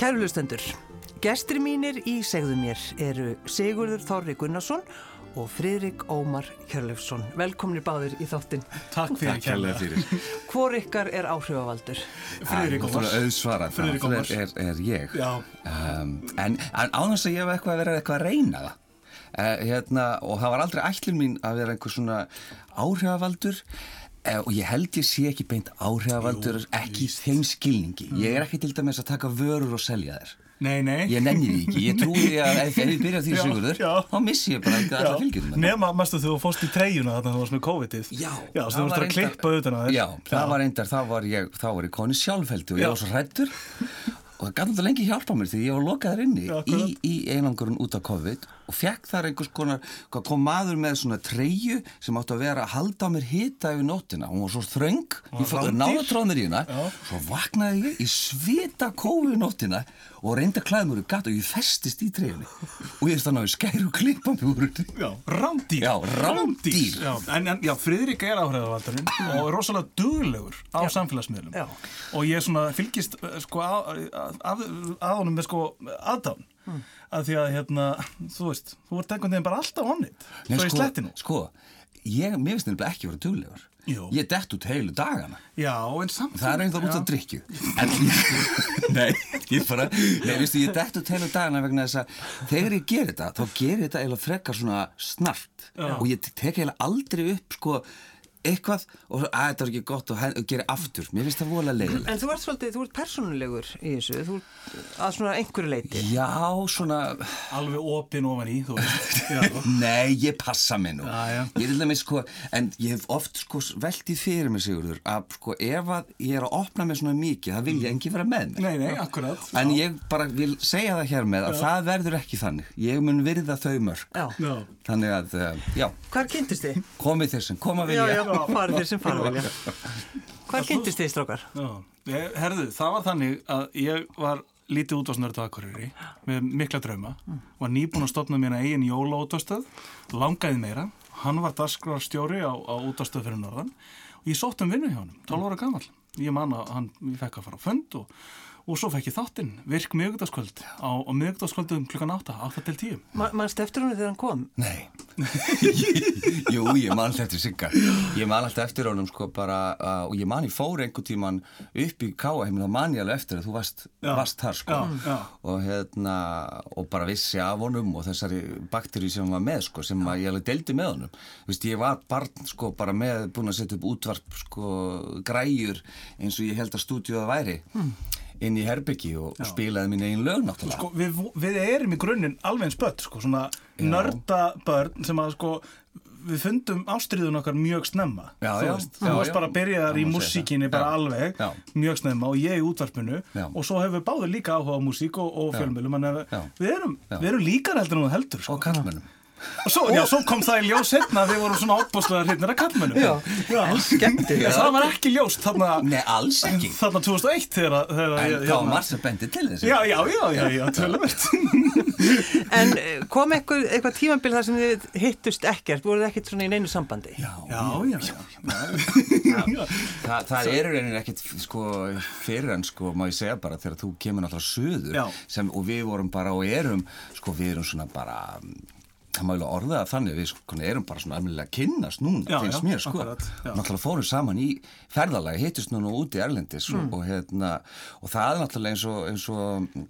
Kærulustendur, gestur mínir í segðu mér eru Sigurður Þorri Gunnarsson og Friðrik Ómar Hjörlefsson. Velkomnir báðir í þáttinn. Takk fyrir Takk kærlega fyrir. Hvor ykkar er áhrifavaldur? Friðrik Ómar. Friðrik það Ómars. er, er ég. Já. Um, en, en á þess að ég hef eitthvað að vera eitthvað að reyna það. Uh, hérna, og það var aldrei ætlun mín að vera einhver svona áhrifavaldur og ég held ég sé ekki beint áhrifavaldur ekki í þeim skilningi. Ég er ekki til dæmis að taka vörur og selja þér. Nei, nei. Ég nenni því ekki, ég trúi því að ef, ef ég byrja á því sigurður, þá missi ég bara ekki alla fylgjum Nema, mástu þú fórst í treyjuna þarna þú varst með COVID-ið. Já, Já, það þú varst var að klippa. Já, það var reyndar, þá var ég, þá var ég koni sjálfheldi og ég var svo hrættur og það gæti alltaf lengi hjálpa mér því ég var lokaður inni Já, í, í einangurinn út af COVID og fekk þar einhvers konar, kom maður með svona treyju sem átti að vera að halda á mér hita yfir nóttina, hún var svo þröng, ég fór rándýr. náða tróðnir í hérna, Já. svo vaknaði ég í svita kófi nóttina og reynda klæðmur í gatt og ég festist í treyjunni og ég er þannig að skæru og klippa mig úr. Já, rándýr. Já, rándýr. Já, en, en já, Friðrik er áhrifavaldarinn og er rosalega duglegur á samfélagsmiðlum. Og ég svona fylgist eh, sko að, að, að honum með sko aðdán. Hmm. Að því að, hérna, þú veist, þú ert einhvern veginn bara alltaf onnit. Svo í sko, slettinu. Sko, ég, mér finnst nefnilega ekki að vera duglegur. Jú. Ég dett út heilu dagana. Já, en samt. Það er einhver út Já. að drikju. En nei, ég bara, nei, veistu, ég dett út heilu dagana vegna þess að þegar ég ger þetta, þá ger ég þetta eiginlega frekar svona snart. Og ég tek eiginlega aldrei upp, sko, eitthvað og að þetta er ekki gott og, og gera aftur. Mér finnst það vola leiðilegt. En þú ert svolítið, þú ert persónulegur í þessu, þú ert að svona einhverju leiti. Já, svona, Alveg opinn ofan í, þú veist. Já. nei, ég passa mig nú. Já, já. Ég dæmis, sko, en ég hef oft, sko, veltið fyrir mig, Sigurður, að, sko, ef að ég er að opna mig svona mikið, það vil ég engi vera með mér. Nei, nei, akkurat. En ég bara vil segja það hér með að það verður ekki þannig. Ég mun virða þau mörg. Já. Já. Þannig að, uh, já, Hvar kynntist þið? komið þeir sem koma Já, vilja. farið þér sem farið vilja. Hvar kynntist þið, strókar? Herðu, það var þannig að ég var lítið útvarsnörd á Akureyri með mikla drauma, var nýbúin að stopna mér eigin jólaútastöð, langaði meira, hann var dagskrarstjóri á, á útastöð fyrir norðan. Og ég sótt um vinnu hjá hann, 12 ára gammal. Ég man að hann, ég fekk að fara á fund og, og svo fekk ég þáttinn, virk miðugdagskvöld á, á miðugdagskvöldum klukkan 8, 8 til 10. Ma Manst eftir hún þegar hann kom? Nei. Jú, ég man alltaf eftir Sigga. Ég man alltaf eftir honum sko bara, uh, og ég man ég fór einhvern tíman upp í káaheimin, þá man ég alveg eftir að þú varst, Já. varst þar sko. Já, já. Og hérna, og bara vissi af honum og þessari bakteri sem var með sko, sem að ég alveg deldi með honum. Þú veist, ég var barn sko bara með, búin að setja upp útvarp sko, græjur eins og ég held að stúdíuða væri. Inn í herbyggi og og spilaði mín eigin lög náttúrulega. Sko, við, við erum í grunninn alveg eins börn, sko, svona nörda börn sem að, sko, við fundum ástriðun okkar mjög snemma. Já, þú já, veist, já, þú varst já. bara að byrja þar í músíkinni bara Já, alveg, já. mjög snemma og ég í útvarpinu Já. og svo hefur við báður líka áhuga á músík og, og fjölmjölum, Já. við erum, Já. við erum líkar heldur en þú heldur, sko. Og kallmennum. Svo, já, svo kom það í ljós hérna að við vorum svona ábúslega hreitnir að kallmennum. Já, já. skemmtilega. Það var ekki ljóst þarna, Nei, alls ekki. þarna 2001 þegar, þegar En ég- það var hérna- margt sem bendi til þessu. Já, já, já, já, já, tölumert. En eh, kom eitthvað, eitthvað tímabil þar sem þið hittust ekkert, voruð þið ekkert svona í neinu sambandi? Já, Já, já, já. Þa, það eru reynir ekkit sko, fyrir en sko, má ég segja bara þegar þú kemur náttúrulega söður sem, og við vorum bara og erum sko, við erum svona bara það má eiginlega orða það þannig við sko, erum bara svona alveg kynnast núna Já, finnst já, mér sko akkurat, náttúrulega fórum saman í ferðalagi hittust núna úti erlendis Mm. og, og, hérna, og það er náttúrulega eins og, eins og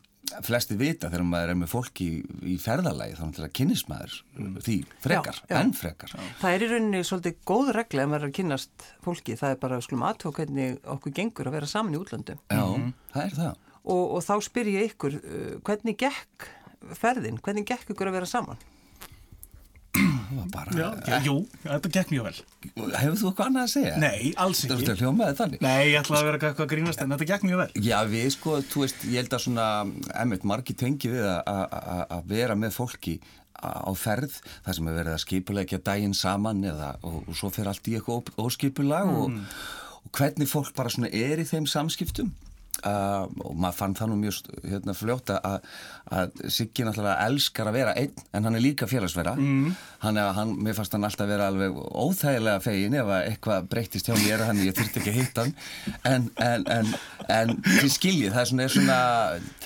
flesti vita þegar maður er með fólki í, í ferðalagi þá náttúrulega kynnist maður því frekar, Já, enn frekar Það er í rauninni svolítið góð regla ef maður er að kynast fólki. Það er bara, skulum aðtók hvernig okkur gengur að vera saman í útlöndum. Já, Mhm. það er það Og, og þá spyr ég ykkur, uh, hvernig gekk ferðin? Hvernig gekk ykkur að vera saman? Það var bara, Já, já, jú, þetta gekk mjög vel. hefur þú eitthvað annað að segja? Nei, alls ekki. er hljómaði þannig Nei, ég ætla að vera eitthvað að grínast en þetta gekk mjög vel. Já, við sko, þú veist, ég held að svona emmitt, margi tengi við að- að að- að vera með fólki á ferð, það sem er verið að skipulegja daginn saman eða, og, og svo fer allt í eitthvað óskipulag og, og hvernig fólk bara svona er í þeim samskiptum Uh, og maður fann það nú mjög hérna, fljóta að, að Siggi náttúrulega elskar að vera einn en hann er líka félagsvera mm. hann, er- hann, mér fannst hann alltaf vera alveg óþægilega fegin ef að eitthvað breytist hjá mér hann ég þurfti ekki að hitta hann en, en, en, en þið skiljið það er svona, er svona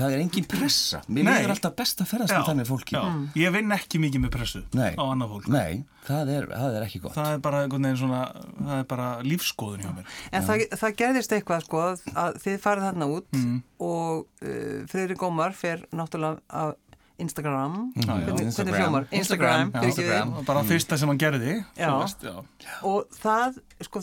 það er engin pressa mér Nei. er alltaf best að ferðast með þannig fólki já. Ég vinn ekki mikið með pressu Nei. á annað fólk. Nei, það er, það er ekki gott Það er bara svona, það er bara lífskoðun hjá mér. En það, það gerðist eitthvað sko að- að þið farið þarna út Mm. og uh, Friðrik Ómar fer náttúrulega af Instagram já. hvernig, hvernig Instagram. hljómar? Instagram, Já. Instagram. Bara fyrsta sem hann gerði, Já. veist, já. og það sko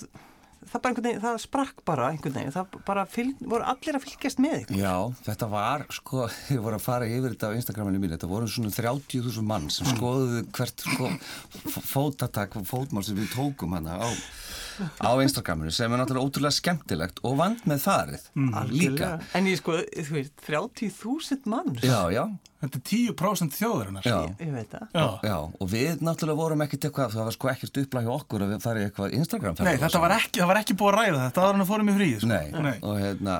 það veginn, það sprakk bara einhvern veginn, það bara fylg, voru allir að fylgjast með ykkur Já, þetta var, sko, ég voru að fara yfir þetta á Instagraminu mínu, þetta voru svona 30.000 mann sem skoðuðu hvert, sko, fótatak, fótmál sem við tókum hana á, á Instagraminu sem er náttúrulega ótrúlega skemmtilegt og vand með farið, líka. en ég sko, þú veist, 30.000 mann Já, já, Þetta er 10% þjóðarinnar. já. ég, veit það Já. Já, og við náttúrulega vorum ekkert eitthvað, það var sko ekkert upplæg hjá okkur að við farið eitthvað Instagram Nei, þetta var ekki, það var ekki búið að ræða þetta, það var hann að fórum í frí, sko. Nei, og hérna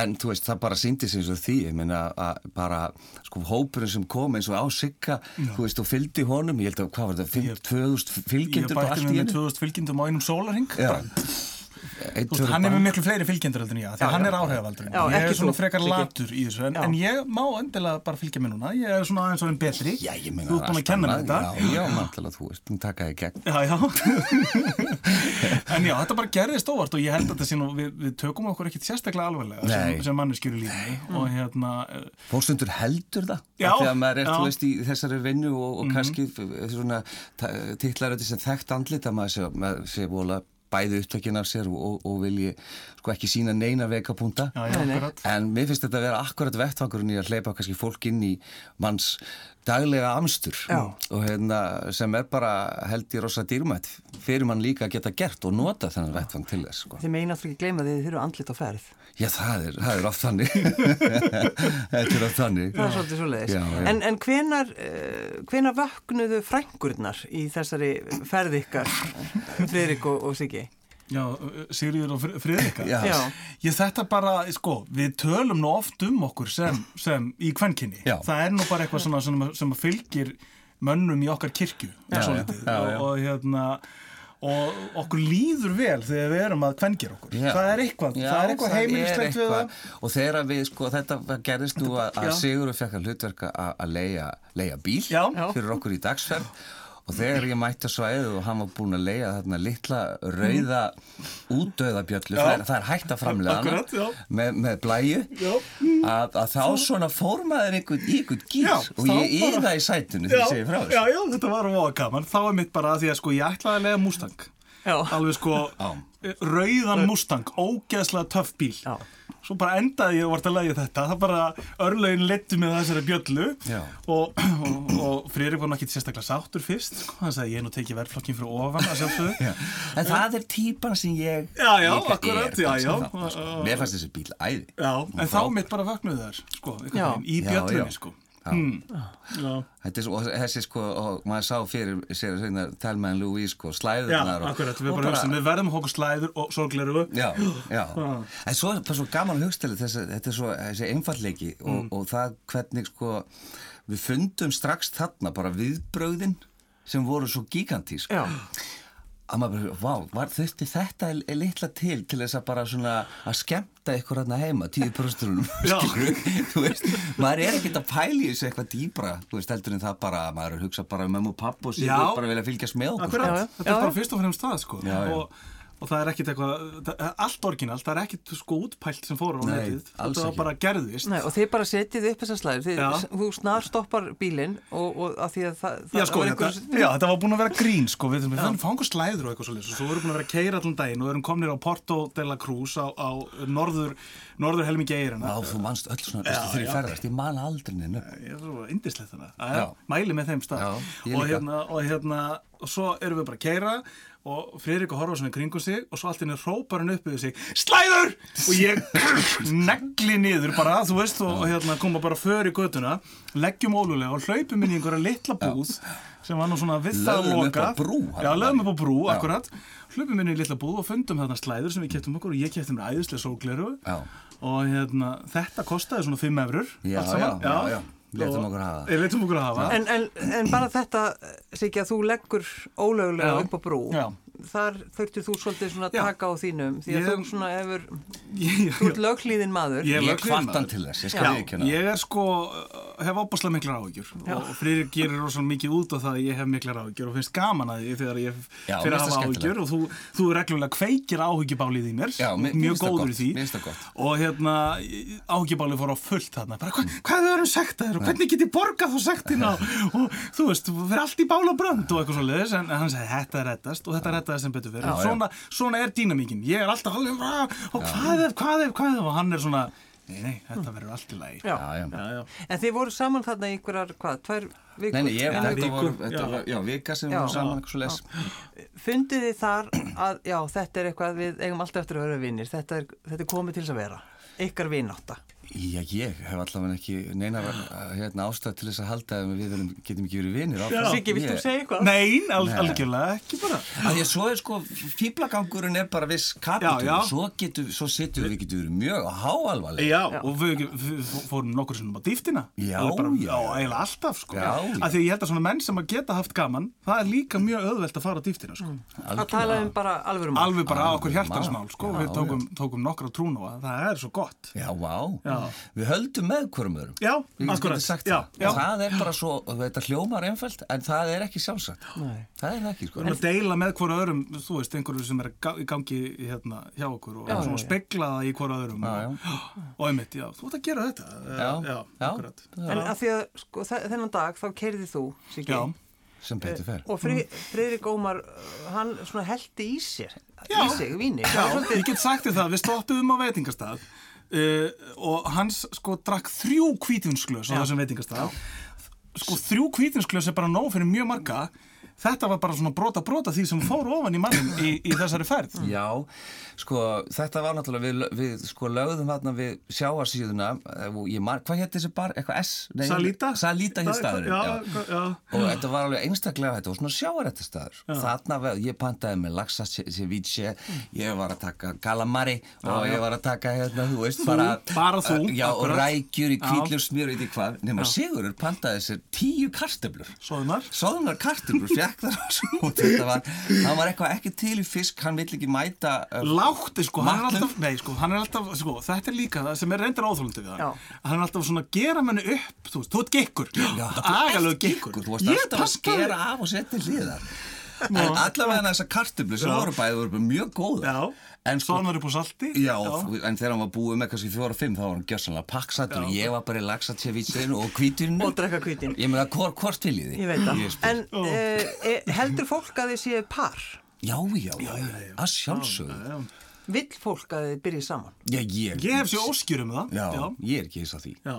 en þú veist, það bara síndi sig eins og því ég meina að bara, sko, hópurinn sem kom eins og á sigga, þú veist, og fylgdi honum, ég held að, hvað var þetta, 5-2000 Ég fylgjendur bara bætti allt í hennu 2000 fylgjendum á einum sólarhing. Já. Bara, Þú hann er með miklu fleiri fylgjendur heldur en ég, því að hann er Já, ég. Er svona þú, frekar latur í þessu, en, en ég má endilega bara fylgja mér núna. Ég er svona aðeins og einn betri. Já, Þú ert búin að kenna mér þetta. Já, já, náttúrulega, þú veist, hún taka í gegn. Já, já. en já, þetta bara gerðist óvart og ég held að þetta sé nú, við, við tökum okkur ekkit sérstaklega alvarlega sem, sem manneskjur í lífinni og hérna, eh, Fórstundur heldur það? Já, Af því að maður er, þú veist, í þessari vinnu og, og kannski f- svona titlar þetta sem þekkt andlit að maður sé, maður sé bæði upptökin af sér og, og, og vilji sko ekki sína neina veikapunta. En mér finnst þetta að vera akkurat vettvangurinn í að hleypa kannski fólk inn í manns daglega amstur. Hérna sem er bara held í rosa dýrmætt fyrir mann líka að geta gert og nota þennan vettvang til þess sko. þið megin náttúrulega ekki gleyma því þið eru andlit á ferð. Já, það er, það er oft þannig. Þetta er oft þannig. Það er svolítið svo leiðis Já, já. en, en hvenar, uh, hvenar vöknuðu frængurnar í þessari ferð ykkar Friðrik og, og Siggi Já, Sigriður og Fri- Friðrika. Já. Já. Ég þetta bara, sko, við tölum nú oft um okkur sem, sem í kvenkinni. Já. Það er nú bara eitthvað svona sem, sem fylgir mönnum í okkar kirkju. Og, og hérna, og okkur líður vel þegar við erum að kvengir okkur. Já. Það er eitthvað, Já, það er eitthvað heimilislegt við það. Og þegar við, sko, þetta gerðist nú að. Sigurður fekk að hlutverka að, að leia, leia bíl Já. Já. fyrir okkur í dagsferð og þegar ég mætti að svæðið og hann var búinn að leia þarna litla rauða útdauðabjöllu, Já. það er, það er hægt að framlega já. með, með blæju Já. að, að þá svona fór maður einhvern, í einhvern gýr Já, og ég yða í sætinu því ég segi frá já, þessu. já, þetta var óa gaman. Þá er mitt bara að því að sko ég ætlaði að lega Mustang. Já. Alveg sko Já. rauðan Mustang, ógeðslega töff bíl. Já. Svo bara endaði ég og vart að lega þetta. Það bara örlögin letti með þessari bjöllu Já. og, og, og Friðrik var náttúrulega sérstaklega sáttur fyrst. Sko. Hann sagði ég nú tekið verðflokkin fyrir ofan að. En það er típan sem ég Já, já, líka akkurat, er, já, já. þarna, sko. Mér fannst þessi bíl æði en þá frá- mitt bara vöknuðu þær, sko, í Já, bjöllunni, já. sko. Já. Hmm. Já. Þetta er svo, og þessi sko, og maður sá fyrir sér hérna, Telma en Louise sko, Já, slæðurnar og, akkurat, við bara hugsaum, við verðum okkur slæður og sorgleru. Já, já, en svo er svo gaman að hugstæli þessi, þetta er svo, þessi einfallleiki og, Mm. og það hvernig sko, við fundum strax þarna bara viðbröðin sem voru svo gigantísk Já. Að maður bara, vá, var þurfti þetta er, er litla til til þess að bara svona að skemmta ykkur hérna heima, tíu brösturunum Já. þú veist, maður er ekkert að pæli þessu eitthvað dýbra, þú veist, heldur en það bara maður er að hugsa bara um mömmu og papp og sér bara vilja fylgjast með okkur Akkurat, Já, já. þetta er bara já. fyrst og fremst það, sko. Já, já. Og, það er ekkit eitthvað, það allt orginalt, það er ekkit sko útpælt sem fóru á netið. Þetta var bara gerðist. Nei, og þið bara setjið upp þessar slæður. Þið, Já. þú snar stoppar bílinn og, og að því að það, það Já, sko, var þetta, einhver- já, þetta var búin að vera grín, sko, við, fannum fáum slæður og eitthvað svolítið, og svo erum búin að vera að keira allan daginn og erum komnir á Porto de la Cruz á, á norður, norður helmingi eirina. Já, þú manst öll svona, veistu, þegar ég ferðast, ég man aldrei Ég er svo indislegt þannig, mæli með þeim stað. Og hérna, og hérna, og svo erum við bara að keira og Friðrik að horfa svona í kringu sig og svo allt inni hrópar hann upp við sig Slæður! Og ég negli niður bara, þú veist, og, og hérna koma bara för í götuna, leggjum ólulega og hlaupum inn í einhverja litla búð sem var nú svona við það upp loka Já, lögum upp á brú, Já. akkurat hlupum inn í litla búð og fundum þarna slæður sem við keftum okkur og ég kefti mér æðislega sógleru Já. og hérna, þetta kostaði svona 5 eurur Já, já, já, já. Létum Og- okkur hafa letum okkur hafa En, en, en bara þetta, Siggi, að þú leggur ólögulega Já. upp á brú, Já. Þar þurftir þú svolítið svona að taka á þínum, því að Ég- þú svona hefur, Ég- þú ert löglíðin maður. Ég er Ég kvartan til þess, ég skal Já. viðkjöna Ég er sko, uh, hef opaslega miklar áhyggjur og Friðrik gerir rosalega mikið út á það að ég hef miklar áhyggjur og finnst gaman að því þegar ég Já, fyrir að hafa áhyggjur og þú, þú reglulega kveikir áhyggjubálið í mér. Já, mér- mjög góður í því. og hérna áhyggjubálið fór á fullt þarna. Bara, hva, hvað er það sekta þér? Og þetta þetta sem betur já. svona, svona er dýnamíkin, ég er alltaf alveg, "Ah, og hvað ef, hvað ef, hvað ef og hann er svona, nei, nei, þetta verður allt í lagi Já. Já, já. En þið voru saman þarna í einhverjar, hvað, tvær vikur? Nei, nei, ég, En þetta viku, voru, þetta já. var, já, vika sem Já. voru saman eitthvað svo les. Fundið þið þar að, já, þetta er eitthvað, við eigum alltaf eftir að vera vinnir, þetta er, þetta er komið til þess að vera, ykkar vináta. Já, ég hef allavega ekki neina hérna, ástæð til þess að halda að við verum, getum ekki verið vinir áfram. Siggi, vilt þú segja eitthvað? Nein, al algjörlega ekki bara Að því að svo er sko, fýblagangurinn er bara viss kapitul, Já, já. svo svo sittum við getur verið mjög háalvarlega. Já, og við, við fórum nokkur sinnum á dýftina Já, Alveg bara, já. já, eiginlega alltaf sko Já, já. Af því að ég held að svona menn sem að geta haft gaman það er líka mjög auðvelt að fara á dýftina sko. Að tala um bara alvöru mál. alveg bara á okkur Alveg hjartansmál mál. sko. Við og höldum með hverjum öðrum. Já, akkurat. Já, það. já. Það er bara svo, þetta hljómar einfalt, en það er ekki sjálfsagt. Nei. Það er það ekki, sko. Erum að deila með hvora öðrum, þú veist, einhverju sem er í gangi hérna, hjá okkur og já. spegla það í hvora öðrum Já, og, og einmitt, já, þú ert að gera þetta Já, já, já. akkurat En að því að, sko, þe- þennan dag þá keirði þú, Siggi, Já, Sem betur fer. og Fri, Friðrik Ómar, uh, hann svona heldi í sér, Já. í sig, víni. Já, ég get sagt þér það, við stoppuðum á veitingastað uh, og hans sko drakk þrjú kvítinsklös á þessum veitingastað. Sko þrjú kvítinsklös er bara nóg fyrir mjög marga þetta var bara svona brota brota því sem fór ofan í mannin í, í þessari ferð Já, sko, þetta var náttúrulega, við, við sko lögðum þarna við sjáarsíðuna, eh, hvað hétt þessi bar, eitthvað S? Nei, Salita? Salita hér staðurinn, Já, já. Og þetta var alveg einstaklega, þetta var svona sjáarættastaður. Þarna, var- ég pantaði með laxa ceviche, ég var að taka calamari og ég var að taka, hérna, þú veist, Þú, bara... bara þú, Já, og rækjur í Já. kvítlur smjör, veit ég hvað, nema Sigurður pantaði sér tíu kartöflur. Svoðunar Soðunar kartöflur, fekk þar á svo og þetta var, hann var eitthvað ekki til í fisk, hann vill ekki mæta uh, Látti sko, hann er alltaf, nei sko, hann er alltaf, sko, þetta er líka það sem er reyndar óþólandi við hann. Hann er alltaf svona að gera menni upp, þú veist, þú ert gekkur, agalög gekkur. Þú varst alltaf að skera af og setja hliðar. En allavega þessar kartöflu sem voru bæði voru mjög góða Já, En sko, svoðunar upp á salti. já, en þegar hann var búið með kannski fjóra og fimm þá var hann gjössanlega pakksatur og ég var bara í laxatjevitsinu og kvíturinu Og drekka hvítin. Ég meina, hvort, hvort vil ég því? Ég veit það. spyr. En uh, heldur fólk að þið séu par? Já, já, já, að sjálfsögðu Vill fólk að þið byrjið saman? Já, ég Ég hef sér óskjur um það. Já, ég er ekki hins að því Já.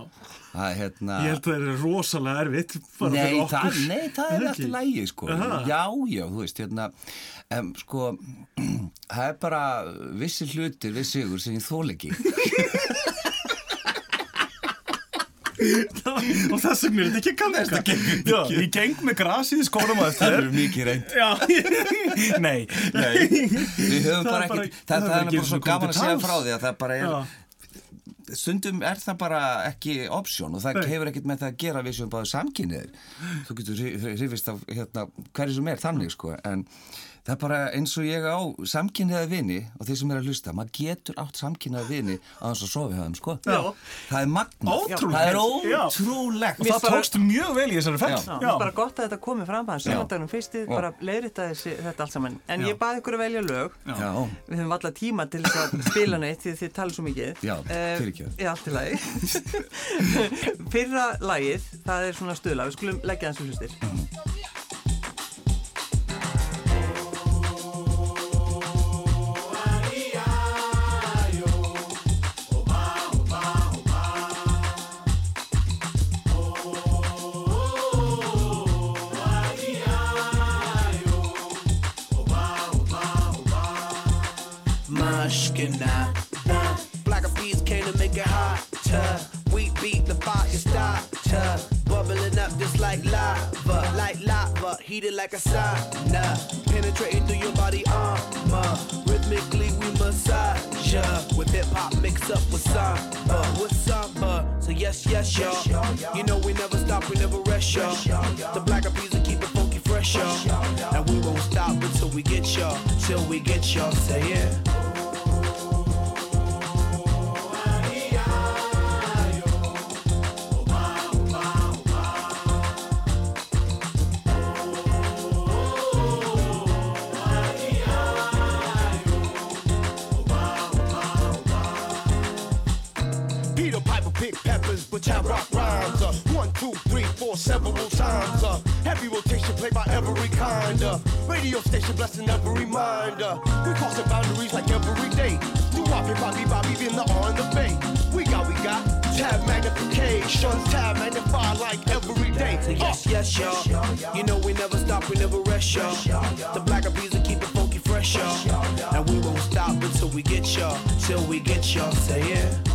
Er hérna Ég held að það er rosalega erfitt bara Nei fyrir það, nei, það er alltaf lægi, sko. Aha. Já, já, þú veist, hérna, um, sko, það er bara vissi hlutir við sigur sem ég þól ekki. og þess vegna er þetta ekki að ganga. Ég geng með grasið í skórum á Það eru mikið reynd. Já, nei. Nei, við höfum bara ekki, það það, er það er ekki bara svo gaman að segja frá því að það bara er, stundum er það bara ekki option og það Nei. hefur ekkert með það að gera við sem bara samkynniðir. Þú getur hri- hrifist af hérna, hverju sem er þannig, sko, en það er bara eins og ég á samkynniða vini og þeir sem er að hlusta, maður getur átt samkynniða vini á þess að sofi hafa þeim, sko. Já. Það er magnað. Ótrúlegt. Það er Já. ótrúlegt. Og það bara- tókst mjög vel í þessari. Já, það er bara gott að þetta komi fram að Já. sumandagnum fyrstið, bara leiðrita þetta allt saman. En ég baði ykkur að velja lög. Já. Við höfum alltaf tíma til þess að spila neitt því að þið tala svo mikið. Já. Já, allt í lagi. Fyrra lagið, það er svona stuðla, við skulum leggja þessu hlustir. Like a sauna. Penetrating through your body armor. Rhythmically we massage ya. With hip hop mixed up with samba. With samba. So yes, yes, y'all. You know we never stop, we never rest, y'all. The black will keep it funky fresh, y'all. And we won't stop until we get y'all. Till we get y'all. Say it. Peter Pick peppers, but I rock rhymes. Uh, one, two, three, four, several times. Uh, heavy rotation played by every kind. Uh, radio station blessing every mind. Uh, we crossing boundaries like every day. Do Bobby, Bobby, Bobby in the on the bay. We got, we got tab magnification, tab magnify like every day. So yes, yes, y'all. You know we never stop, we never rest, y'all. The black peas will keep it funky fresh, y'all. And we won't stop until we get y'all. Till we get y'all. Say it. Drop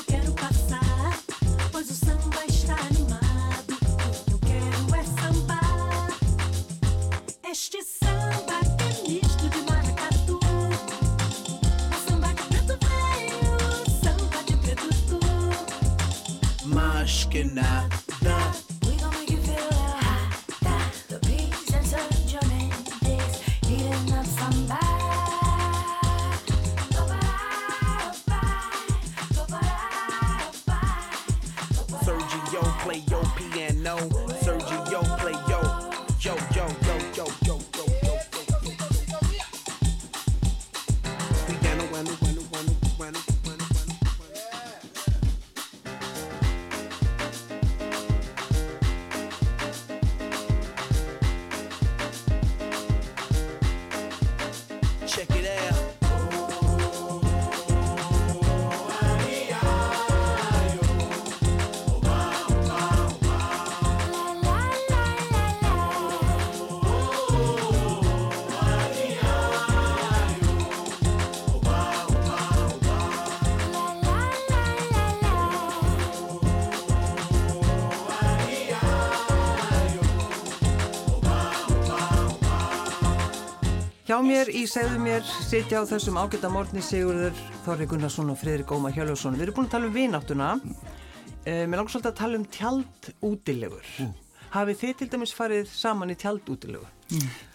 looking now. Hjá mér í segðu mér sitja á þessum ágæta morgni Sigurður Þorri Gunnarsson og Friðrik Ómar Hjörljófsson. Við erum búin að tala um vináttuna. Eh, mér langar svolítið að tala um tjald útilegur. Hafið þið til dæmis farið saman í tjald útilegu?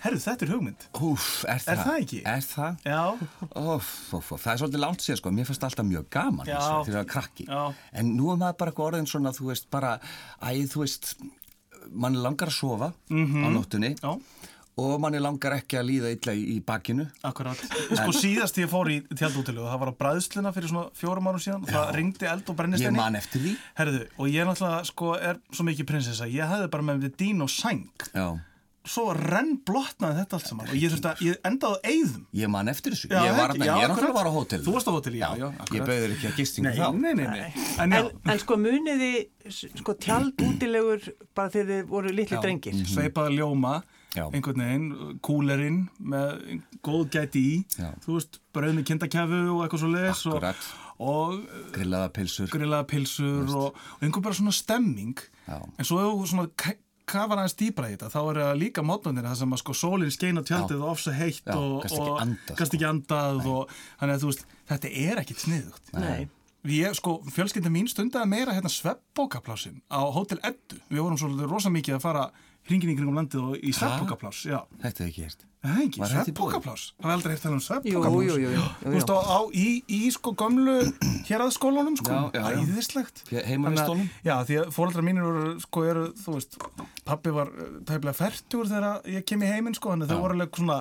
Herru, þetta er hugmynd. Úf, er það? Er það ekki? Er það? Já. Óf, óf, óf, það er svolítið langt sér sko, mér fannst alltaf mjög gaman þessu, þegar ég var krakki. Já. En nú er maður bara orðin svona, þú veist, bara, æ, þú veist, mann langar að sofa á nóttunni Mhm. Já. Og mann langar ekki að líða illa í, í bakinu. Akkurat. Sko síðast ég fór í tjaldútilegu, það var á bræðsluna fyrir svona fjórum árum síðan og það ringdi eld og brennisteini. Ég man eftir því. Herðu, og ég náttúrulega sko er svo mikið prinsessa, ég hefði bara með við dín og sæng. Já. Svo renn blotnaði þetta allt saman og ég þurfti að, ég endaði á eyðum. Ég man eftir þessu. Já, ég var ekki? Já, ég er akkurat. náttúrulega var á hótel. Þú varst á hóteli, já, já, Ég bauður ekki að gistingu þá. nei, nei, nei. En En, en sko muniði sko tjald útilegur bara þegar þið voru litli drengir. sveipaða ljóma, Já. einhvern veginn, kúlerinn með góð gæti í, Já. þú veist, brauð með kindakæfu og eitthvað svo leis og, og Grillaða pilsur. grillaða pilsur og, og einhver bara svona stemming Já. en svo ef þú svona ka- kafar aðeins dýbra í þetta þá er það líka mótnarnir það sem að sko sólinn skeina tjaldið og ofsa heitt Já, og, ekki andað, gast sko. ekki andað og þannig að þú veist, þetta er ekkit sniðugt Nei. Ég, sko, fjölskylda mín stundaði meira hérna sveppbókaplásin á Hótel Eddu. Við vorum svolítið rosa mikið að fara hringin í kringum landið og í svefnbókapláss, já. Þetta er ekki hér. Það er ekki, svefnbókapláss. Það var aldrei eftir um jú, jú, Þú veist, á, á, í, í sko gömlu héraðskólanum, sko. Æðislegt. Þannig að- Já, því að fóreldrar mínir voru, sko, eru, þú veist, pappi var uh, tæplega færtur þegar ég kem í heiminn, sko, þannig að þau voru alveg svona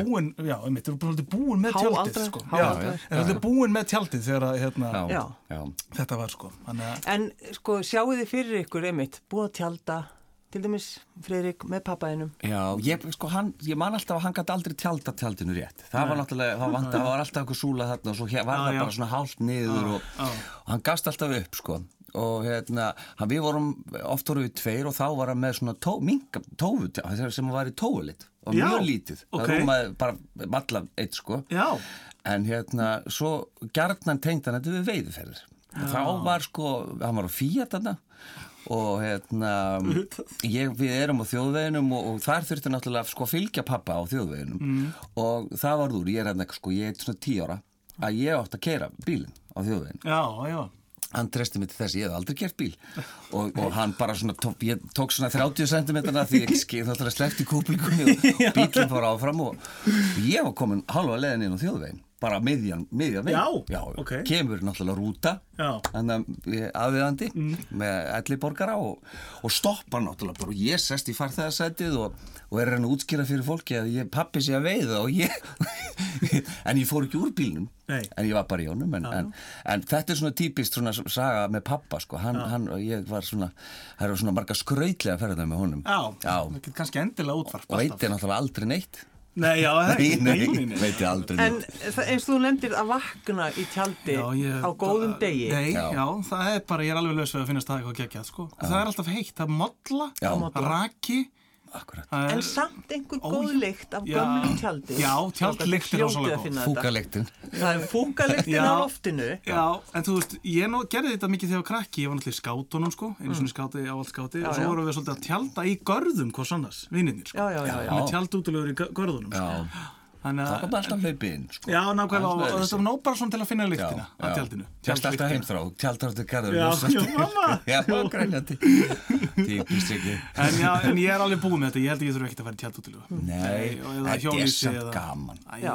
er búin, já, einmitt, þau voru búin með tjaldið, sko. þau voru búin með tjaldið þegar, að, hérna, Já, Já. já. þetta var, sko. Þannig En sko, sjáu þið fyrir ykkur einmitt, búið að tjalda, til dæmis Freirik með pappaðinum. Já, ég, sko, hann, ég man alltaf að hann gæti aldrei tjálta tjaldinu rétt. Það var náttúrulega, það, vant, það var alltaf eitthvað súla þarna og svo hér, var Já, það já. bara svona hálft niður og, og hann gafst alltaf upp, sko. Og hérna, hann, við vorum, oft vorum við tveir og þá var hann með svona tó, minka, tófu, sem var í tófulit og Já, mjög lítið. ok. Það rúmaði bara valla eitt, sko. já, En hérna, svo gjarnan tengd hann þetta við veiðuferðir. Þá var sko, hann var á Fiat þarna og hérna, ég, við erum á þjóðveginum og, og þar þurfti náttúrulega sko að fylgja pappa á þjóðveginum Mm. og það var úr, ég er hérna sko, ég er svona tí ára að ég átt að keira bílinn á þjóðvegin. já, já. Hann treysti mig til þess, ég hef aldrei gert bíl og, og hann bara svona, tók, ég tók svona 30 cm því ég skil þá slefti kúplingunni og bílinn fór áfram og ég var komin halva leiðin inn á þjóðvegin bara miðjan, miðjan veginn Já, ok. kemur náttúrulega rúta Já. Mm. aðviðandi með elli borgara og, og stoppa náttúrulega bara og ég sest í farþegarsætið og, og er reyna að útskýra fyrir fólki að ég pappi sé að veiða og ég en ég fór ekki úr bílnum Nei. en ég var bara í honum en, en, en þetta er svona típist svona saga með pappa sko, hann, hann, ég var svona það eru svona marga skrautlega ferðar með honum Já, Já. kannski endilega útvarp og veit er náttúrulega aldrei neitt Nei, já, nei, nei, nei. veit ég aldrei En eins og þú nefndir að vakna í tjaldi Já, ég- á góðum degi. Nei, Já. já. það er bara, ég er alveg laus við að finnast það eitthvað geggjað, sko. Það er alltaf heitt, það er modla, Já. raki. Akkurat, En samt einhver Ó, góð lykt af Já. gömlu tjaldi. Já, tjaldlyktin er rosalega góð. fúkalektin Það er fúkalyktin á loftinu. Já, en þú veist, ég nú gerði þetta mikið þegar ég var krakki, ég var náttúrulega í skátunum, sko, einu svona skáti á allt skáti, Já, og svo vorum við svolítið að tjalda í görðum, hvers annars, vinninir, sko. Já, já, já, já. Með tjaldútilegur í gö- görðunum, sko. Já. Þannig það að, kom alltaf hlaupi inn sko. já, nákvæmlega, og, Það er og þetta var nóg bara svona til að finna lyktina af tjaldinu. Tjast alltaf heimþrá, tjaldar til garður Já, já, mamma. Já, bara grænjandi Típist ekki En, já, en ég er alveg búið með þetta, ég held að ég þurfa ekkert að fara í tjaldútilegu. Nei, þetta er samt gaman Æ, Já.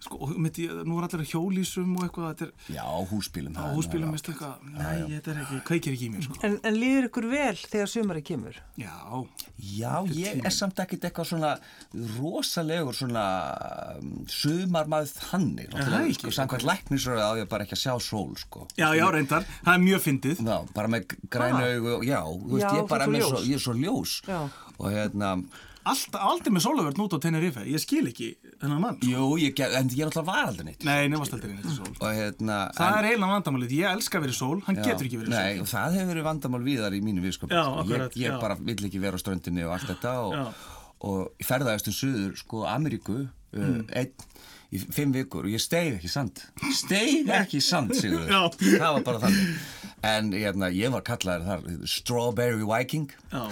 Sko, og ég, nú er allir að hjólísum og eitthvað, þetta er Já, húsbílum á húsbílum, veist eitthvað, nei, þetta er ekki, kveikir ekki í mér, sko. En, en líður ykkur vel þegar sumari kemur? Já, Já, ég er samt ekkit eitthvað svona rosalegur svona um, sumarmaður þannig sko, Samkvæmt læknisröðu á ég bara ekki að sjá sól sko. já, já, reyndar, það er mjög fyndið. Já, bara með græna Ah. augu Já, þú veist, Já, ég er bara svo svo, ég er svo ljós Já. Og hérna, aldrei með sólavörn út á Tenerife, ég skil ekki þennan mann. sko. jú, ég, en ég er alltaf var aldrei neitt Nei, nefnast aldrei neitt í sól. Og hérna Það en- er eiginlega vandamálið, ég elska í sól, hann Já, getur ekki verið Nei, sól. og það hefur verið vandamál viðar í mínu viðskap sko. ég, ég bara vill ekki vera á ströndinni og allt þetta og, og ég ferðaðist um suður sko Ameríku Mm. uh, einn í fimm vikur og ég steig ekki sand steig ekki sand sigur Já. það var bara þannig en hérna, ég var kallaður þar Strawberry Viking Já,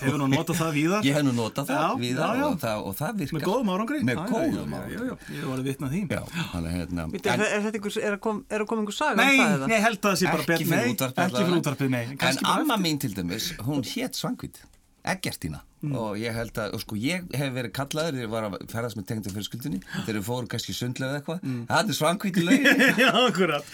hefur nú notað það víðar. ég hef nú notað það Já, víðar já, já. Og, það, og það virkar Með góðum árangri. með Já, já, góðum já, árangri Já, já, ég var að vitna því. já, þannig hérna Vítu, er, er, þetta einhver, er, að kom, er að koma einhver saga Nei, um það eða? nei, held að það sé bara ekki fyrir nei, útvarpið Ekki fyrir útvarpið, nei. en amma mín til dæmis, hún hétt Svangvít Eggertína og ég held að, og sko ég hef verið kallaður þegar ég var að ferðast með tengda fyrirskyldunni þegar við fórum kannski sundlega eða eitthvað. Það er Svangvít í laugin Já, akkurat.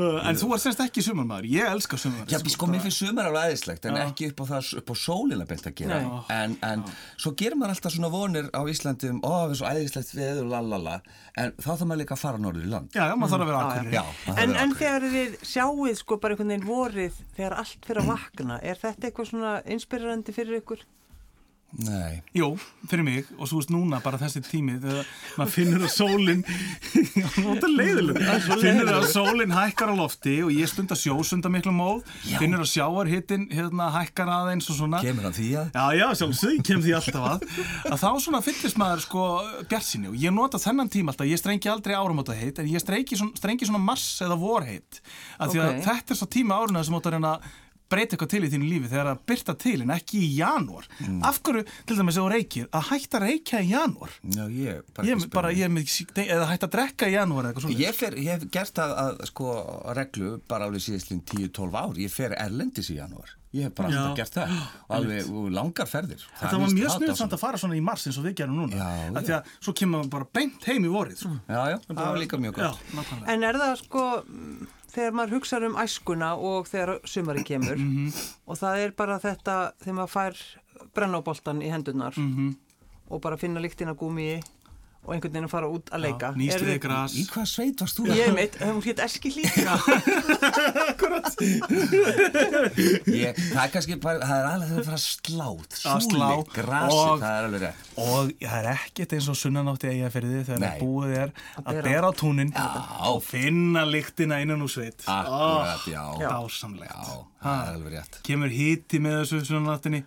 En þú er semst ekki sumarmaður, ég elska sumarmaður. Já, sko, mér finnst sumar alveg aðeinslegt en ekki upp á, það, upp á sólina beint að gera. Nei. en, en svo gerir maður alltaf svona vonir á Íslandi um, ó, við erum svo aðeinslegt veður, lalala en þá þarf maður líka að fara norður í land. Já, já, maður þarf að vera akkurir. Já, það En, þarf að vera þegar Nei, Jú, fyrir mig og svo veist núna bara þessi tími þegar maður finnur að sólinn það er leiðileg finnur að sólinn hækkar á lofti og ég stunda sjó, stunda miklu móð. Já. finnur að sjáarhittin hérna hækkar aðeins og svona. Kemur hann því að? Já, já, sjálfsög, ég kem því alltaf að. Að þá svona fyllist maður sko bjart sinni og ég nota þennan tíma alltaf, ég strengi aldrei áramóta heit en ég strengi svona, strengi svona mars eða vor heit að því að Ok. þetta er svo tíma áruna sem áttu að reyna að breyta eitthvað til í þínu lífi þegar að byrta til en ekki í janúar? Af hverju, til dæmis þú reykir að hætta að reykja í janúar? Já, ég bara ég, bara, ég er nei, eða hætta að drekka í janúar eða eitthvað svona Ég, fer, ég hef gert það að sko reglu bara alveg síðastlinn 10-12 ár. Ég fer erlendis í janúar. Ég hef bara Já. alltaf gert það. Og alveg og langar ferðir. Það var mjög snuð samt að fara svona í mars eins og við gerum núna. Já, Af já. Því að svo kemur maður bara beint heim í vorið. Já, já, það var líka mjög gott. Nákvæmlega. En er það sko, mm, þegar maður hugsa um æskuna og þegar sumari kemur Mhm. og það er bara þetta þegar maður fær brennáboltan í hendunar Mhm. og bara finna lyktina gúmi og einhvern veginn að fara út að leika. Nýstriði Er þið- gras Í hvað sveit varst þú? Ég meitt, hún hétt Eski líka. Ég, það er kannski bara, það er alveg það fara slátt, Að slá súli, grasi, og- það er alveg rétt. Og það er ekkert eins og sunnanátti eiga fyrir því þegar Nei. búið er að bera á túnin Já. og finna lyktina innan úr sveit Akkurat, já. Dásamlegt það er alveg rétt. Kemur híti með þessu sunnanáttinni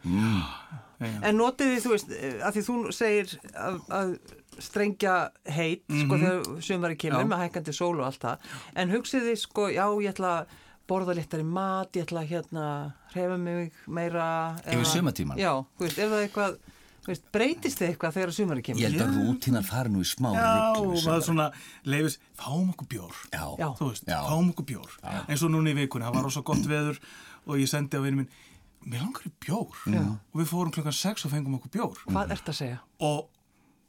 En notið þið, þú veist, eh, að því þú segir að, að strengja heit, sko, þegar sumari kemur Mhm. Já. með hækandi sól og allt það. En hugsið þið, sko, já, ég ætla að borða léttari mat, ég ætla að hérna hrefa mig meira. Yfir sumartímann? Já, þú veist, er það eitthvað, þú veist, breytist þið eitthvað þegar sumari kemur? Ég held að rútínar fari nú í smá Já, maður er- svona leifis, fáum okkur bjór Já, veist, Já. fáum okkur bjór eins og núna í vikunni, það var rosa gott veður og ég sendi á vinnu minn mér langar í bjór og við fórum klokkan 6 og fengum okkur bjór Hvað ert að segja? og,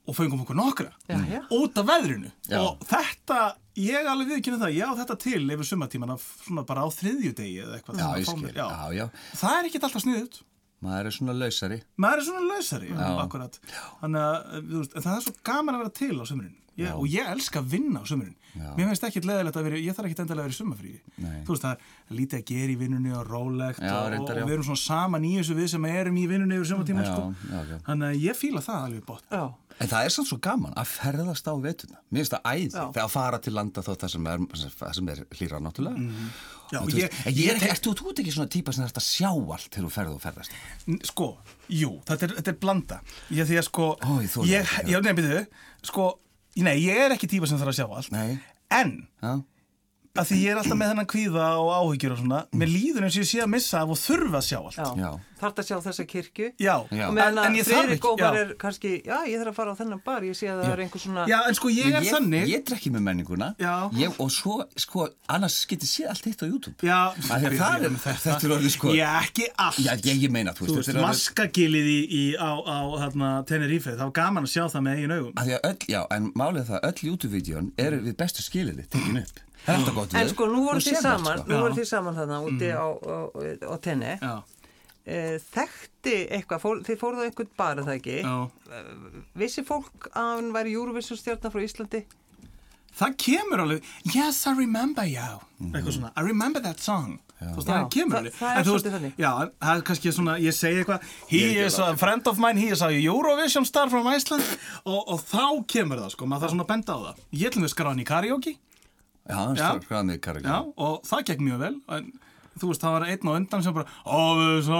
og fengum okkur nokkra Já, já. út af veðrinu. Já. og þetta, ég alveg viðkynna það ég á þetta til yfir sumatíman svona bara á þriðju degi eða eitthvað Já, já, já. það er ekkert alltaf sniðut Maður er svona lausari. maður er svona lausari akkurat. Þannig að það er svo gaman að vera til á sumrin ég, og ég elska að vinna á sumrin. Mér finnst ekkert leðilegt að vera, ég þarf ekkert endalega að vera í Nei. þú veist það er lítið að gera í vinnunni og rólegt Já, og, reyndar, og við erum svona saman í þessu við sem erum í vinnunni yfir sumatíma Já, sko. þannig að ég fíla það alveg bótt. Já, En það er samt svo gaman að ferðast á vetuna. Mér finnst það æði þegar að fara til landa þó það sem er, er hlýra náttúrulega. Já, En og ég- veist, en ég er ekki, ert þú, ert ekki svona típa sem þarf að sjá allt þegar þú ferð og ferðast? Sko, jú, þetta er, þetta er blanda. Ég því að sko Ó, ég ég, ekki, nei, byrju, sko, nei, ég er ekki típa sem þarf að sjá allt Nei. En, að því ég er alltaf með hennan kvíða og áhyggjur og svona Mér líður eins og ég sé að missa af og þurfa að sjá allt já. Já. Þarf að sjá þessa kirkju. Já, Já. En- en ég þarf ekki- já. er kannski, já, ég þarf að fara á þennan bar, ég sé að það er einhver svona... Já, en sko ég er ég, þannig ég drekki með menninguna Já. ég, og svo, sko, annars getið séð allt hitt á YouTube. Já, Af því að það er, byrjum þetta er orðið sko, Já, ekki allt já, ég, ég meina, þú Þú veist, veist, þetta er orðið, maskagilið í, í, á, á þarna, Tenerife Það var gaman að sjá það með eigin augum já, en málið er það, öll YouTube-vídeón eru við bestu skiliði, tekin upp. Það. En sko, nú voru allt, saman, sko. nú Já. voru þið saman þarna úti á, á, á tenni. Já, E, þekkti eitthvað, fór, þið fóruð á einhvern bar, er það ekki? já Vissi fólk að hann væri Eurovision stjarnar frá Íslandi? Það kemur alveg, yes I remember you Eitthvað svona, I remember that song Þú veist, það Já, kemur það- alveg það er En þú svolítið þannig. Já, það er kannski svona, ég segi eitthvað He Ég is a friend of mine, he is a Eurovision star from Iceland og, og þá kemur það, sko, maður þarf svona að benda á það Ég ætlum við skráðan í karaoke Já, hann skræði mig karri. Já, og það gekk mjög vel en þú veist, það var einn og undan sem bara oh, so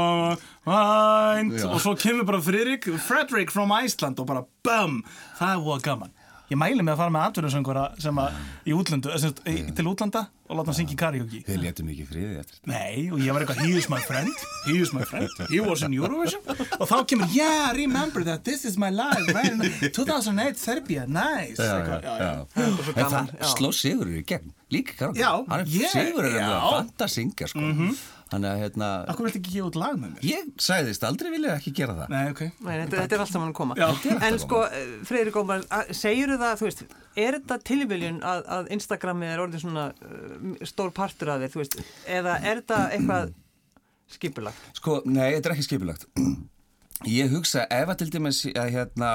mind Já. og svo kemur bara Fredrik Fredrik from Iceland og bara BAM það er hóa gaman. Ég mæli með að fara með atvinnusöngvara sem að í útlöndu, sem, til útlanda og láta hann syngja í karaoke. Þið letum ekki friði eftir. Nei, og ég var eitthvað, he is my friend, he is my friend, he was in Eurovision. Og þá kemur, yeah, remember that, this is my life, nice, 2008 Serbia, nice. Sló Sigurður í gegn, líka. Já, Hann er Sigurður er að fanta að syngja, sko. Þannig að, hérna, Akkur viltu ekki gefa út lag með mér? ég sagðist aldrei vilja ekki gera það. Nei, ok. Nei, þetta, þetta er allt saman að koma. Já. En sko, Freyri Gómar, segir það, þú veist, er þetta tilviljun að, að Instagramið er orðið svona uh, stór partur af þér, þú veist, eða er þetta eitthvað skipulagt? Sko, nei, þetta er ekki skipulagt. Ég hugsa, ef að til dæmis að hérna,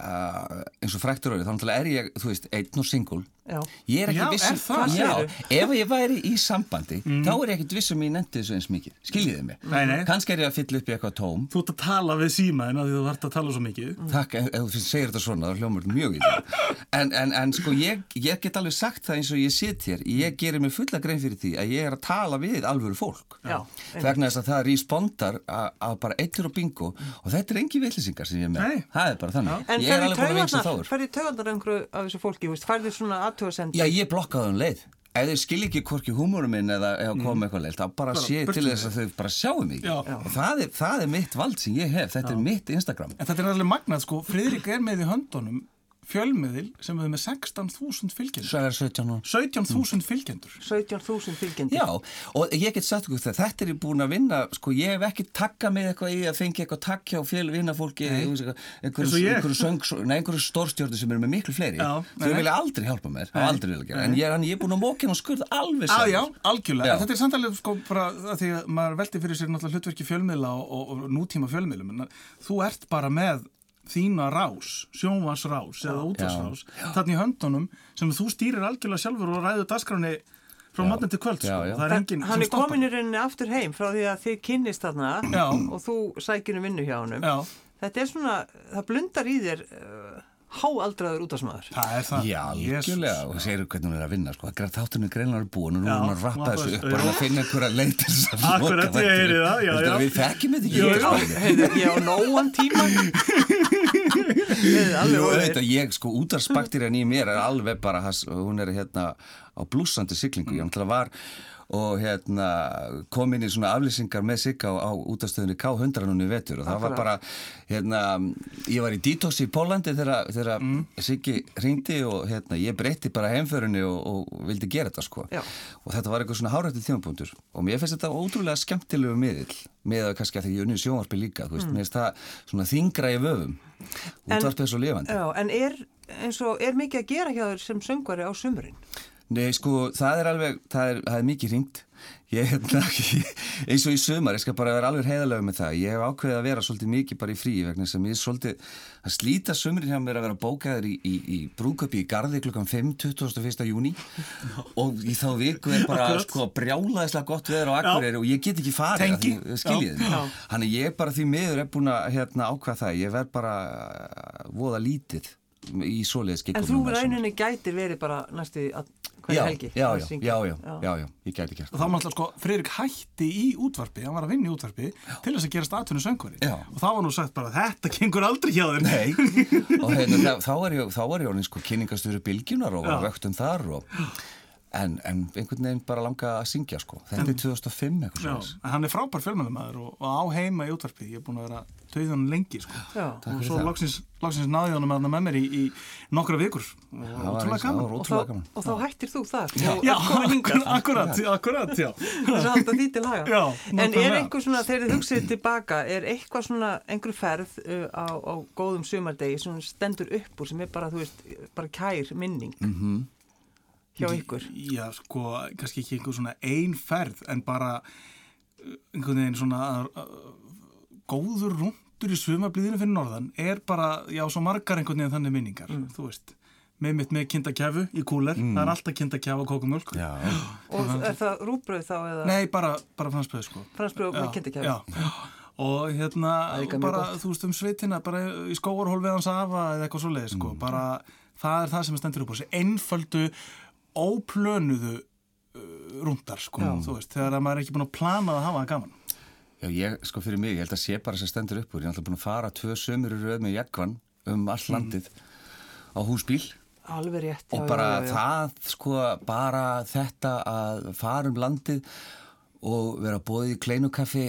uh, eins og fræktur orðið, þá náttúrulega er ég, þú veist, einn og singul. Já. Ég er ekki Já, viss er það? Já, Hvað ef ég væri í sambandi, þá er ég ekkit viss um ég nefndi þessu eins mikið. Skiljiði mig? Nei, nei. Kannski er ég að fylla upp í eitthvað tóm. Þú ert að tala við símaðin að því þú þarft að tala svo mikið. Takk, ef, ef þú segir þetta svona, það hljómar mjög í það. En, en, en sko, ég, ég get alveg sagt það eins og ég sit hér. Ég gerir mig fulla grein fyrir því að ég er að tala við alvöru fólk. Já, Vegna þess að það respondar að að bara eittur og bingo og þetta er engi villisingar sem ég er með. Er ég er alveg búin að vinsa taugarnar, þáður. ferði taugarnar einhverju af þessu fólki, færði svona aðtöðasend? Já, ég blokkaði um leið. Ef þau skil ekki hvorki húmórum minn eða mm. koma eitthvað leið, þá bara sé ég burtu til þess að þau bara sjáu mig. Já. Og það er, það er mitt vald sem ég hef. Þetta er mitt Instagram. En þetta er alveg magnað, sko, Friðrik er með í höndunum fjölmiðil sem við með 16.000 fylgjendur. Svo er 17 og 17.000 fylgjendur. 17.000 fylgjendur. Já, og ég get sagt ykkur það, þetta er ég búin að vinna, sko, ég hef ekki takkað mig eitthvað í að fengi eitthvað takja og söng, nei, einhverju stórstjórnir sem eru með miklu fleiri, Já, þau vilja aldrei hjálpa mér, aldrei vilja gera, en ég, hann, ég er búin að mókina og skurða alveg Já, sjálfur. já, algjörlega. Þetta er samtalið sko bara því að maður veldi fyrir sér náttúrulega hlutverki fjölmiðla og, og, og nútíma fjölmiðlum. En þú ert bara með þína rás, sjónvarsrás eða útvarsrás, þarna í höndunum sem þú stýrir algjörlega sjálfur og ræður dagskráni frá matnum til kvöld. Já, Sko. já. Það er enginn Hann sem er stoppar. komin í rauninni aftur heim frá því að þið kynnist þarna Já. og þú sækir um vinnu hjá honum. Já, Þetta er svona, það blundar í þér uh, háaldraður útásmaður. það er það. Já, algjörlega, og segir hvernig hún er að vinna, sko, þáttunni greinlega er búin og nú er hún að rappa þessu upp, bara já. að finna einhverja Akkurat, ég heyri það, já, já. Við þekkjum þetta ekki, ég, ég á nóan tíma. Jú, þetta, ég, sko, útarsbakterían í mér er alveg bara, has, hún er hérna á blúsandi siglingu, ég var og hérna kom inn í svona aflýsingar með sigga á, á útastöðunni K100 núni í vetur og það var bara, hérna, ég var í detox í Pólandi þegar, þegar Siggi ringdi og hérna, ég breytti bara heimförunni og, og vildi gera þetta, sko. Já. Og þetta var eitthvað svona hárættið þjómapunktur og mér finnst þetta ótrúlega skemmtilegu miðill með að kannski að því ég unni sjónvarpi líka, veist, mér finnst það svona þingra í vöfum. Útvarpið er svo lifandi. Já, en er, og, er mikið að gera hjá þér sem söngvari á sumurinn? Nei, sko, það er alveg, það er, það er mikið ringt. Ég, hérna, eins og í sömar, ég skal bara vera alveg heiðalega með það. Ég hef ákveðið að vera svolítið mikið bara í frí vegna sem ég er svolítið, að slíta sömurinn hjá mér að vera bókaður í, í, í brúköpi í Garði klukkan 5, 21. júni og í þá viku er bara, Akkurat. sko, brjálaðislega gott veður á Akureyri og ég get ekki farið að Tengi. því, skiljið Já. þið. Þannig ég bara því miður er búin að, hérna, ákveða það. Ég verð bara voða lítið í svoleiðis En þú rauninni gætir verið bara næstu að hverja já, helgi? já, já, já, já, já, já, ég gæti gert Og þá var alltaf sko, Friðrik hætti í útvarpi, hann var að vinna í útvarpi til þess að gerast atvinnu söngvari. Og þá var nú sagt bara, þetta gengur aldrei hjá þér. Nei, og hérna, þá, þá var ég, þá var ég orðin sko kynningastöru bylgjunar og var vöktum þar og, en, en einhvern veginn bara langa að syngja sko. Þetta er 2005 eitthvað Já, svona. en hann er frábær fjölmjöldumæður og, og á heima í útvarpi. Ég er búin að vera töðan lengi, sko. Já. og svo loksins, loksins náði hann með, með mér í, í nokkra vikur. Og Það var, ótrúlega eins- það gaman. Og, ótrúlega gaman. og þá hættir þú þar Já, og hingað akkurat, akkurat, já. þess að halda því til haga Já, En er einhver svona, þegar þið hugsið tilbaka er eitthvað svona, einhver ferð uh, á, á góðum sumardegi sem stendur upp úr sem er bara, þú veist, bara kær minning Mhm. Hjá ykkur Já, sko, kannski ekki einhver svona ein ferð, en bara uh, einhvern veginn svona uh, góður rúndur í sumablíðinu fyrir norðan er bara, já, svo margar einhvern veginn þannig minningar, þú veist. Með mitt með kindakjafu í kúler, það er alltaf kindakjafa og kókumjölk. Já, og er það rúbröð þá eða Nei, bara, bara fransbröð, sko. fransbröð kindakjæfi já. Og hérna, er bara, þú veist um sveitina, bara í skóarhól við hans afa eða eitthvað svo leið, sko. Mm. Bara, það er það sem stendur upp á þessi einföldu, óplönuðu uh, rúndar, sko. Þú veist, þegar að maður er ekki búin að plana að hafa það gaman. já, ég, sko fyrir mig, ég held að sé bara sem stendur upp úr. Ég er alltaf búin að fara tvö sömur í röð með jakvan um all landið á húsbíl alveg rétt og já, bara já, já, já. það sko bara þetta að fara um landið og vera bóðið í kleinukaffi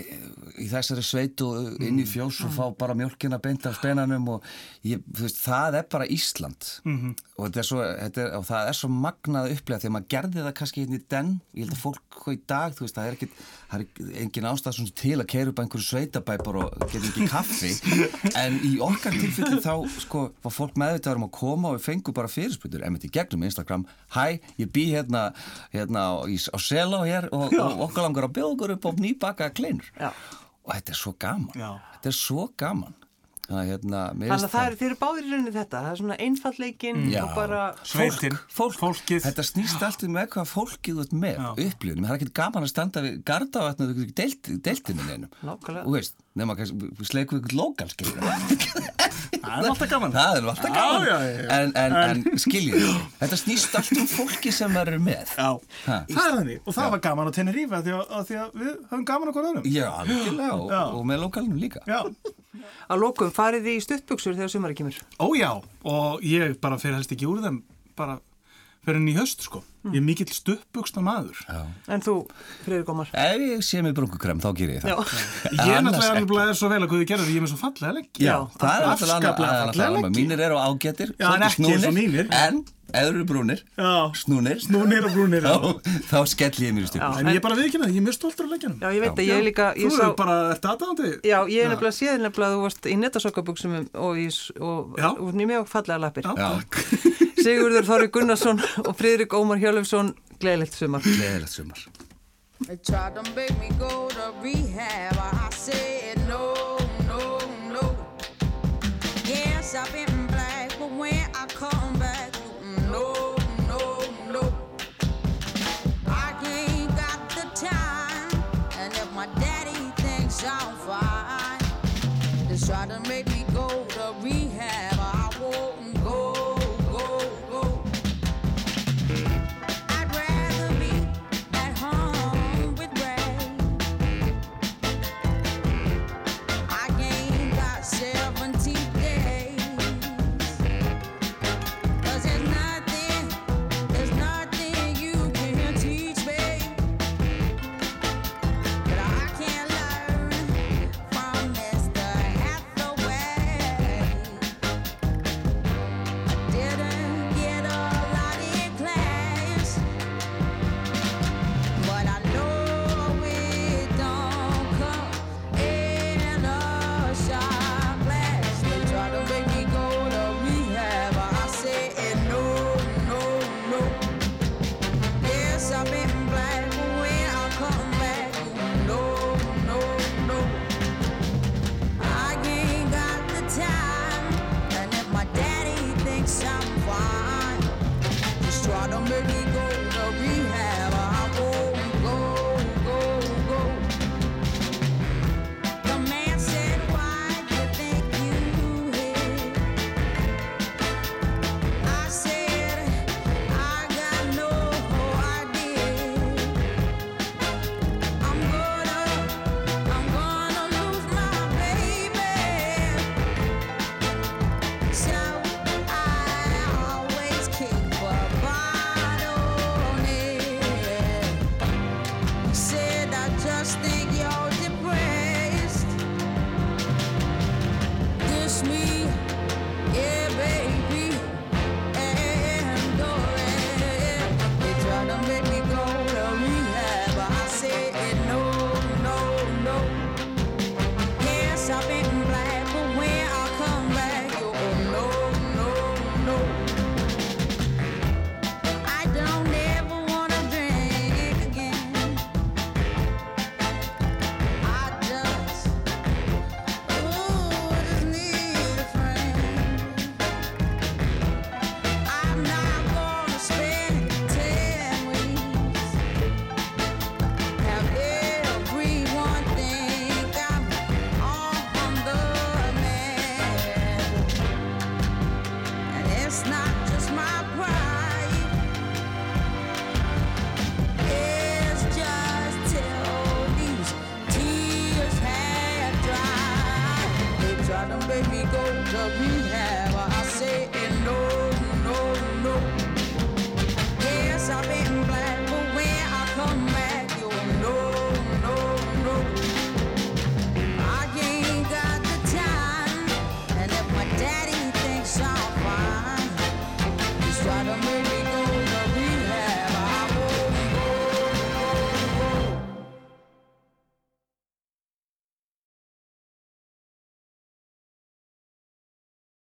í þessari sveit og inn í fjós og fá bara mjölkina beint af spenanum og ég, veist, það er bara Ísland. Og, þetta er svo, þetta er, og það er svo magnað upplega að maður gerði það kannski hérna í den ég held að fólk í dag, veist, það er ekki það er engin ástæð til að keira upp einhverju sveitabæpar og geta ekki kaffi. En í okkar tilfelli þá sko, var fólk meðvitaður um að koma og við fengum bara fyrirspytur, emitt í gegnum Instagram. Hæ, ég bý hérna, hérna á, á Selá hér og, og okkar langar að bjóða okkur upp á nýbaka kleinur. Og þetta er svo gaman. Þetta er svo gaman er hérna, Þannig finnst að það er, þeir eru báðir í rauninni þetta, það er svona einfallleikin Já. og bara, Sveitin, fólk, fólkið. Þetta snýst alltaf með hvað fólkið ert með, upplifinu. Það er ekkert gaman að standa við gardavatn og þú getur deilt, deiltinu neinum. Nákvæmlega. Og veist, nema kannski sleiku ykkur lokal, skiljið. Það er alltaf gaman. það er nú alltaf gaman. Já, já, já. En, en, en skiljið, þetta snýst alltaf um fólki sem eru með. Já, Ha. það er þannig. Og það var gaman á Tenerife því að, að, því að við höfum gaman okkur öðrum. Já, að lokum farið þið í stuttbuxur þegar sumari kemur. Ó já, og ég bara fyrir helst ekki úr þeim, bara fyrir henni í höst sko. Mm. ég er mikill stuppugsta maður. Já. En þú, Freyri Gómar? Ef ég sé mig brungukrem, þá ger ég það. Ég er náttúrulega svo vel að hvað þið gerður ég er með svo fallega legg. Já, það er afskaplega fallega legg. Mínir eru á ágættir snúnir, en eður eru brúnir snúnir, snúnir og brúnir þá skell ég mér í stuppugsta En ég er bara viðkynna, ég er mjög stoltur af leggjum Já, ég veit að ég líka Þú eru bara eftir aðdáðandi Já, ég er nefnilega séð nefnilega Sigurður Þorri Gunnarsson og Fridrik Ómar Hjálfsson Gleðilegt sumar. Gleðilegt sumar. They tried to make me go to rehab. I said no, no, no. Yes, I've been